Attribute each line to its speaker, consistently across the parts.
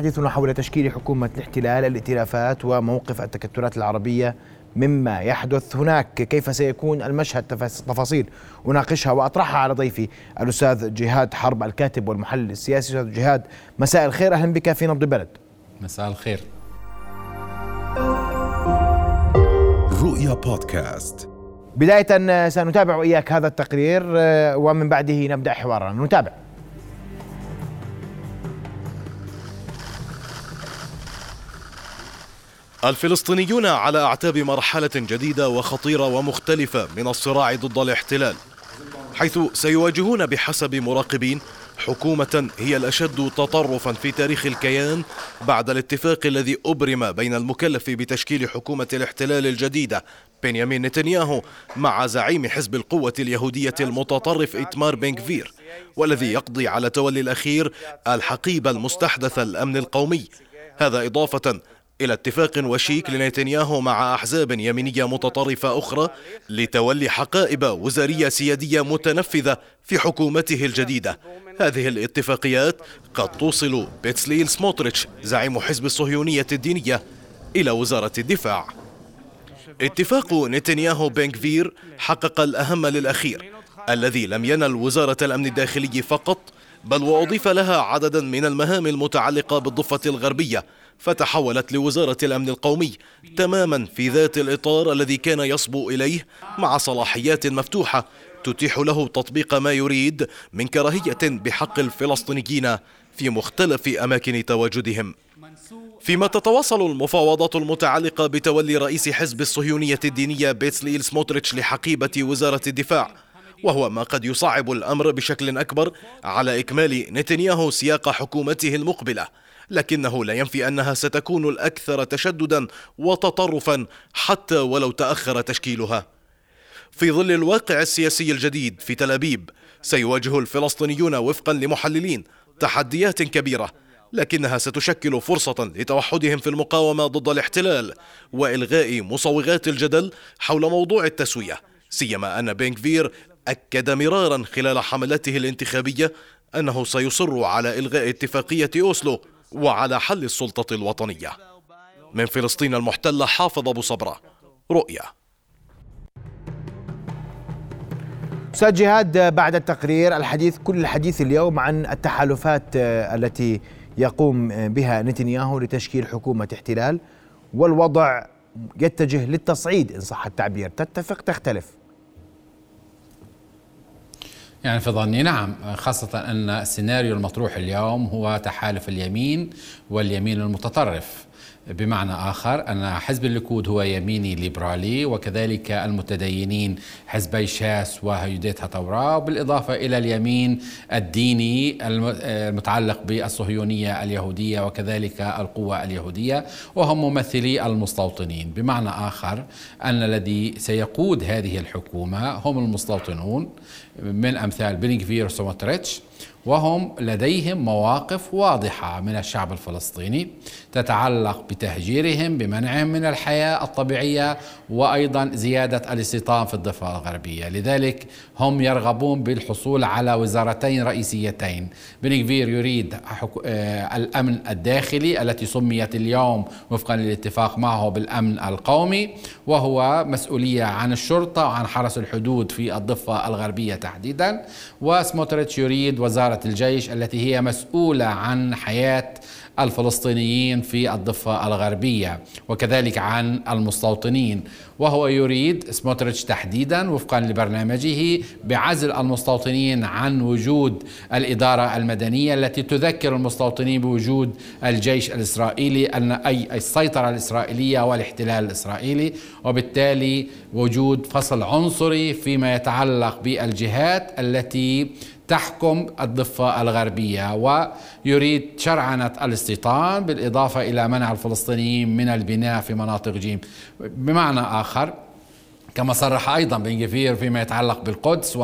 Speaker 1: حديثنا حول تشكيل حكومة الاحتلال الائتلافات وموقف التكتلات العربية مما يحدث هناك. كيف سيكون المشهد؟ تفاصيل أناقشها وأطرحها على ضيفي الأستاذ جهاد حرب الكاتب والمحلل السياسي. أستاذ جهاد مساء الخير. أهلا بك في نبض البلد.
Speaker 2: مساء الخير.
Speaker 1: رؤيا بودكاست. بداية سنتابع إياك هذا التقرير ومن بعده نبدأ حوارنا. نتابع.
Speaker 3: الفلسطينيون على أعتاب مرحلة جديدة وخطيرة ومختلفة من الصراع ضد الاحتلال حيث سيواجهون بحسب مراقبين حكومة هي الأشد تطرفا في تاريخ الكيان بعد الاتفاق الذي أبرم بين المكلف بتشكيل حكومة الاحتلال الجديدة بنيامين نتنياهو مع زعيم حزب القوة اليهودية المتطرف إتمار بنكفير والذي يقضي على تولي الأخير الحقيبة المستحدثة الأمن القومي. هذا إضافة إلى اتفاق وشيك لنتنياهو مع أحزاب يمينية متطرفة أخرى لتولي حقائب وزارية سيادية متنفذة في حكومته الجديدة. هذه الاتفاقيات قد توصل بيتسليل سموتريتش زعيم حزب الصهيونية الدينية إلى وزارة الدفاع. اتفاق نتنياهو بنكفير حقق الأهم للأخير الذي لم ينل وزارة الأمن الداخلي فقط بل وأضيف لها عددا من المهام المتعلقة بالضفة الغربية فتحولت لوزارة الأمن القومي تماما في ذات الإطار الذي كان يصبو إليه مع صلاحيات مفتوحة تتيح له تطبيق ما يريد من كراهية بحق الفلسطينيين في مختلف أماكن تواجدهم. فيما تتواصل المفاوضات المتعلقة بتولي رئيس حزب الصهيونية الدينية بيتسليل سموتريتش لحقيبة وزارة الدفاع وهو ما قد يصعب الأمر بشكل أكبر على إكمال نتنياهو سياق حكومته المقبلة. لكنه لا ينفي أنها ستكون الأكثر تشددا وتطرفا حتى ولو تأخر تشكيلها. في ظل الواقع السياسي الجديد في تل أبيب سيواجه الفلسطينيون وفقا لمحللين تحديات كبيرة لكنها ستشكل فرصة لتوحدهم في المقاومة ضد الاحتلال وإلغاء مصوغات الجدل حول موضوع التسوية. سيما أن بنكفير أكد مرارا خلال حملته الانتخابية أنه سيصر على إلغاء اتفاقية أوسلو وعلى حل السلطة الوطنية. من فلسطين المحتلة حافظ أبو صبرة رؤيا.
Speaker 1: أستاذ جهاد بعد التقرير الحديث كل الحديث اليوم عن التحالفات التي يقوم بها نتنياهو لتشكيل حكومة احتلال والوضع يتجه للتصعيد إن صح التعبير. تتفق تختلف.
Speaker 2: يعني في ظني نعم خاصة أن السيناريو المطروح اليوم هو تحالف اليمين واليمين المتطرف. بمعنى آخر أن حزب الليكود هو يميني ليبرالي وكذلك المتدينين حزبي شاس وهيوديت هتورا بالإضافة إلى اليمين الديني المتعلق بالصهيونية اليهودية وكذلك القوة اليهودية وهم ممثلي المستوطنين. بمعنى آخر أن الذي سيقود هذه الحكومة هم المستوطنون. من أمثال بنغفير وسموتريتش وهم لديهم مواقف واضحة من الشعب الفلسطيني تتعلق بتهجيرهم بمنعهم من الحياة الطبيعية وأيضا زيادة الاستيطان في الضفة الغربية، لذلك هم يرغبون بالحصول على وزارتين رئيسيتين، بنكفير يريد آه، الأمن الداخلي التي سميت اليوم وفقا للاتفاق معه بالأمن القومي وهو مسؤولية عن الشرطة وعن حرس الحدود في الضفة الغربية تحديدا، وسموتريتش يريد وزارة الجيش التي هي مسؤولة عن حياة الفلسطينيين في الضفة الغربية وكذلك عن المستوطنين. وهو يريد سموتريتش تحديدا وفقا لبرنامجه بعزل المستوطنين عن وجود الإدارة المدنية التي تذكر المستوطنين بوجود الجيش الإسرائيلي أن أي السيطرة الإسرائيلية والاحتلال الإسرائيلي وبالتالي وجود فصل عنصري فيما يتعلق بالجهات التي تحكم الضفة الغربية ويريد شرعنة الاستيطان بالإضافة إلى منع الفلسطينيين من البناء في مناطق جيم بمعنى آخر كما صرح أيضا بن جفير فيما يتعلق بالقدس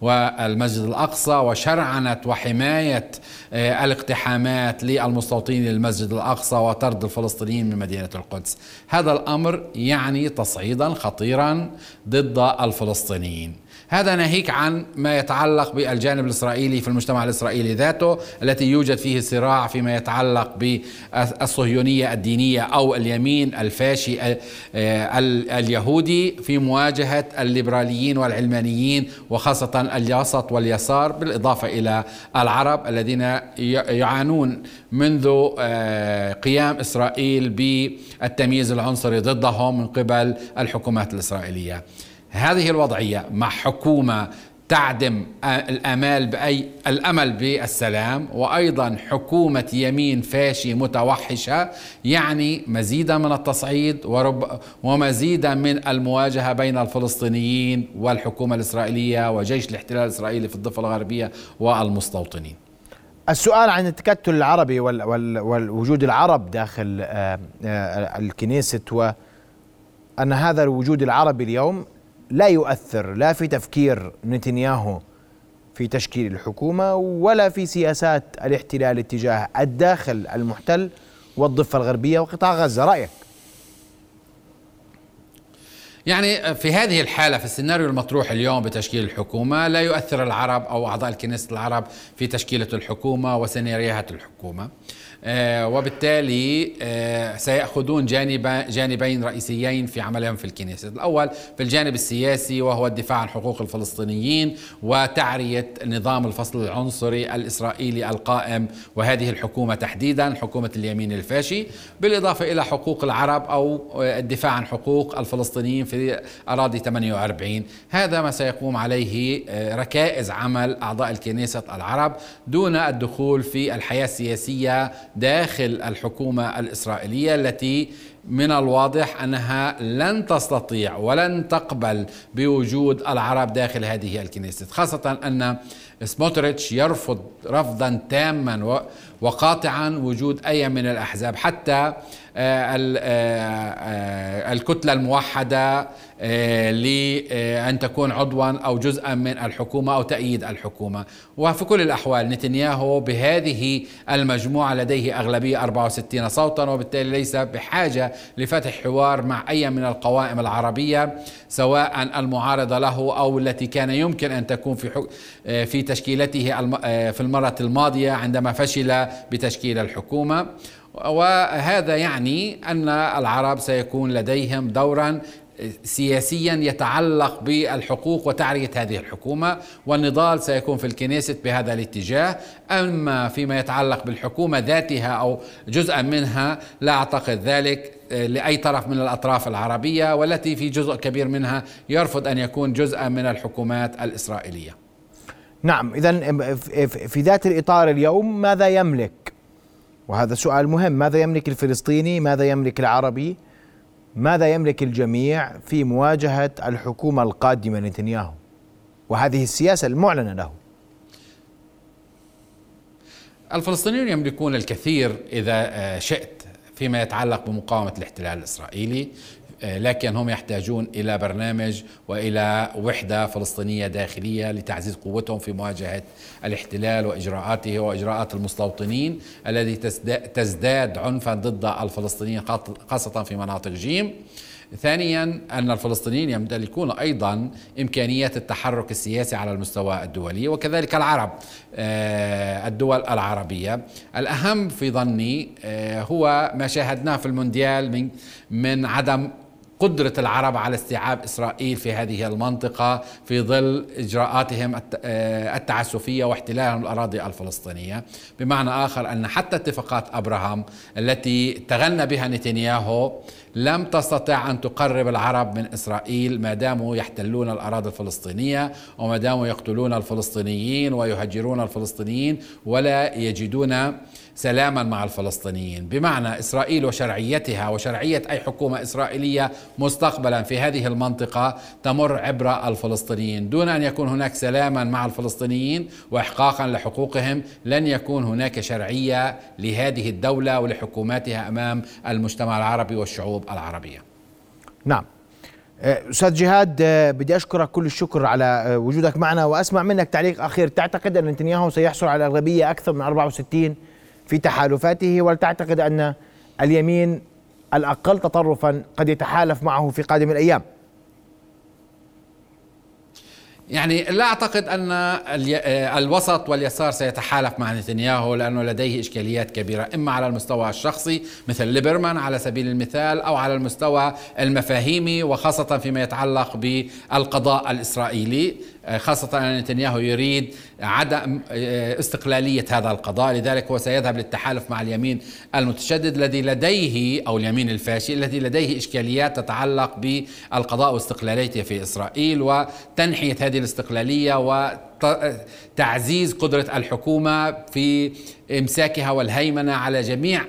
Speaker 2: والمسجد الأقصى وشرعنة وحماية آه، الاقتحامات للمستوطنين للمسجد الأقصى وطرد الفلسطينيين من مدينة القدس. هذا الأمر يعني تصعيدا خطيرا ضد الفلسطينيين. هذا ناهيك عن ما يتعلق بالجانب الإسرائيلي في المجتمع الإسرائيلي ذاته التي يوجد فيه صراع فيما يتعلق بالصهيونية الدينية أو اليمين الفاشي آه، اليهودي في مواجهة الليبراليين والعلمانيين وخاصة الوسط واليسار بالإضافة إلى العرب الذين يعانون منذ آه، قيام إسرائيل بالتمييز العنصري ضدهم من قبل الحكومات الإسرائيلية. هذه الوضعية مع حكومة تعدم الأمال باي الأمل بالسلام وأيضا حكومة يمين فاشي متوحشة يعني مزيدا من التصعيد ورب ومزيدا من المواجهة بين الفلسطينيين والحكومة الإسرائيلية وجيش الاحتلال الإسرائيلي في الضفة الغربية والمستوطنين.
Speaker 1: السؤال عن التكتل العربي والوجود العرب داخل آه، آه، الكنيست وأن هذا الوجود العربي اليوم لا يؤثر لا في تفكير نتنياهو في تشكيل الحكومة ولا في سياسات الاحتلال اتجاه الداخل المحتل والضفة الغربية وقطاع غزة. رأيك؟
Speaker 2: يعني في هذه الحالة في السيناريو المطروح اليوم بتشكيل الحكومة لا يؤثر العرب أو أعضاء الكنيسة العرب في تشكيلة الحكومة وسيناريوهات الحكومة. آه، وبالتالي آه، سيأخذون جانب جانبين رئيسيين في عملهم في الكنيسة. الأول في الجانب السياسي وهو الدفاع عن حقوق الفلسطينيين وتعرية نظام الفصل العنصري الإسرائيلي القائم وهذه الحكومة تحديدا حكومة اليمين الفاشي بالإضافة إلى حقوق العرب أو الدفاع عن حقوق الفلسطينيين في أراضي 48 هذا ما سيقوم عليه آه، ركائز عمل أعضاء الكنيسة العرب دون الدخول في الحياة السياسية داخل الحكومة الإسرائيلية التي من الواضح أنها لن تستطيع ولن تقبل بوجود العرب داخل هذه الكنيسة خاصة أن سموتريتش يرفض رفضا تاما وقاطعا وجود أي من الأحزاب. حتى آه، آه، آه، الكتلة الموحدة لأن تكون عضوا أو جزءا من الحكومة أو تأييد الحكومة. وفي كل الأحوال نتنياهو بهذه المجموعة لديه أغلبية 64 صوتا وبالتالي ليس بحاجة لفتح حوار مع أي من القوائم العربية سواء المعارضة له أو التي كان يمكن أن تكون في في تشكيلته في المرة الماضية عندما فشل بتشكيل الحكومة. وهذا يعني أن العرب سيكون لديهم دورا سياسيا يتعلق بالحقوق وتعرية هذه الحكومة. والنضال سيكون في الكنيست بهذا الاتجاه. أما فيما يتعلق بالحكومة ذاتها أو جزءا منها لا أعتقد ذلك لأي طرف من الأطراف العربية والتي في جزء كبير منها يرفض أن يكون جزءا من الحكومات الإسرائيلية.
Speaker 1: نعم إذا في ذات الإطار اليوم ماذا يملك؟ وهذا سؤال مهم ماذا يملك الفلسطيني؟ ماذا يملك العربي؟ ماذا يملك الجميع في مواجهة الحكومة القادمة نتنياهو وهذه السياسة المعلنة له.
Speaker 2: الفلسطينيون يملكون الكثير إذا آه، شئت فيما يتعلق بمقاومة الاحتلال الإسرائيلي. لكن هم يحتاجون إلى برنامج وإلى وحدة فلسطينية داخلية لتعزيز قوتهم في مواجهة الاحتلال وإجراءاته وإجراءات المستوطنين الذي تزداد عنفا ضد الفلسطينيين خاصة في مناطق جيم. ثانيا أن الفلسطينيين يمتلكون أيضا إمكانيات التحرك السياسي على المستوى الدولي وكذلك العرب آه، الدول العربية الأهم في ظني آه، هو ما شاهدناه في المونديال من من عدم قدرة العرب على استيعاب إسرائيل في هذه المنطقة في ظل إجراءاتهم آه، التعسفية واحتلالهم الأراضي الفلسطينية. بمعنى آخر أن حتى اتفاقات أبراهام التي تغنى بها نتنياهو لم تستطع أن تقرب العرب من إسرائيل ما داموا يحتلون الأراضي الفلسطينية وما داموا يقتلون الفلسطينيين ويهجرون الفلسطينيين ولا يجدون سلاما مع الفلسطينيين. بمعنى إسرائيل وشرعيتها وشرعية أي حكومة إسرائيلية مستقبلا في هذه المنطقة تمر عبر الفلسطينيين. دون أن يكون هناك سلاما مع الفلسطينيين واحقاقا لحقوقهم لن يكون هناك شرعية لهذه الدولة ولحكوماتها أمام المجتمع العربي والشعوب. العربية.
Speaker 1: نعم. أه، أستاذ جهاد أه، بدي أشكرك كل الشكر على أه، وجودك معنا وأسمع منك تعليق أخير تعتقد أن نتنياهو سيحصل على اغلبيه أكثر من 64 في تحالفاته ولتعتقد أن اليمين الأقل تطرفا قد يتحالف معه في قادم الأيام
Speaker 2: يعني لا أعتقد أن الوسط واليسار سيتحالف مع نتنياهو لأنه لديه إشكاليات كبيرة إما على المستوى الشخصي مثل ليبرمان على سبيل المثال أو على المستوى المفاهيمي وخاصة فيما يتعلق بالقضاء الإسرائيلي. خاصة أن نتنياهو يريد عدم استقلالية هذا القضاء. لذلك هو سيذهب للتحالف مع اليمين المتشدد الذي لديه أو اليمين الفاشي الذي لديه إشكاليات تتعلق بالقضاء واستقلاليته في إسرائيل وتنحية هذه الاستقلالية تعزيز قدرة الحكومة في إمساكها والهيمنة على جميع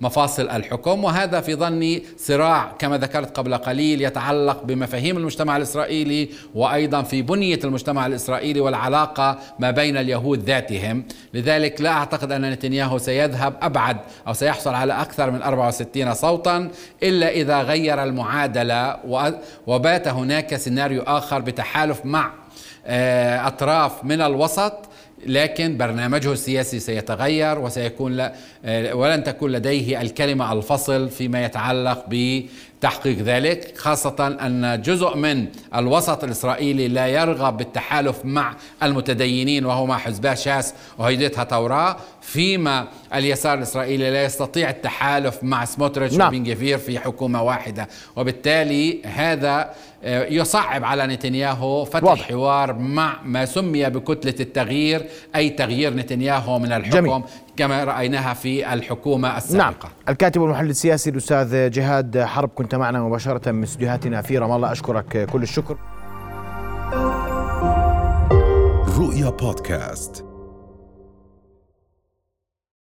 Speaker 2: مفاصل الحكم وهذا في ظني صراع كما ذكرت قبل قليل يتعلق بمفاهيم المجتمع الإسرائيلي وأيضا في بنية المجتمع الإسرائيلي والعلاقة ما بين اليهود ذاتهم. لذلك لا أعتقد أن نتنياهو سيذهب أبعد أو سيحصل على أكثر من 64 صوتا إلا إذا غير المعادلة وبات هناك سيناريو آخر بتحالف مع أطراف من الوسط لكن برنامجه السياسي سيتغير وسيكون آه، ولن تكون لديه الكلمة الفصل فيما يتعلق بتحقيق ذلك خاصة أن جزء من الوسط الإسرائيلي لا يرغب بالتحالف مع المتدينين وهو مع حزباه شاس وهيدتها توراة فيما اليسار الإسرائيلي لا يستطيع التحالف مع سموتريتش نعم. وبن في حكومة واحدة وبالتالي هذا آه، يصعب على نتنياهو فتح واضح. حوار مع ما سمي بكتلة التغيير أي تغيير نتنياهو من الحكم جميل. كما رأيناها في الحكومة السابقة. نعم.
Speaker 1: الكاتب والمحلل السياسي الأستاذ جهاد حرب كنت معنا مباشرة من استديوهاتنا في رام الله. أشكرك كل الشكر.
Speaker 4: رؤيا بودكاست.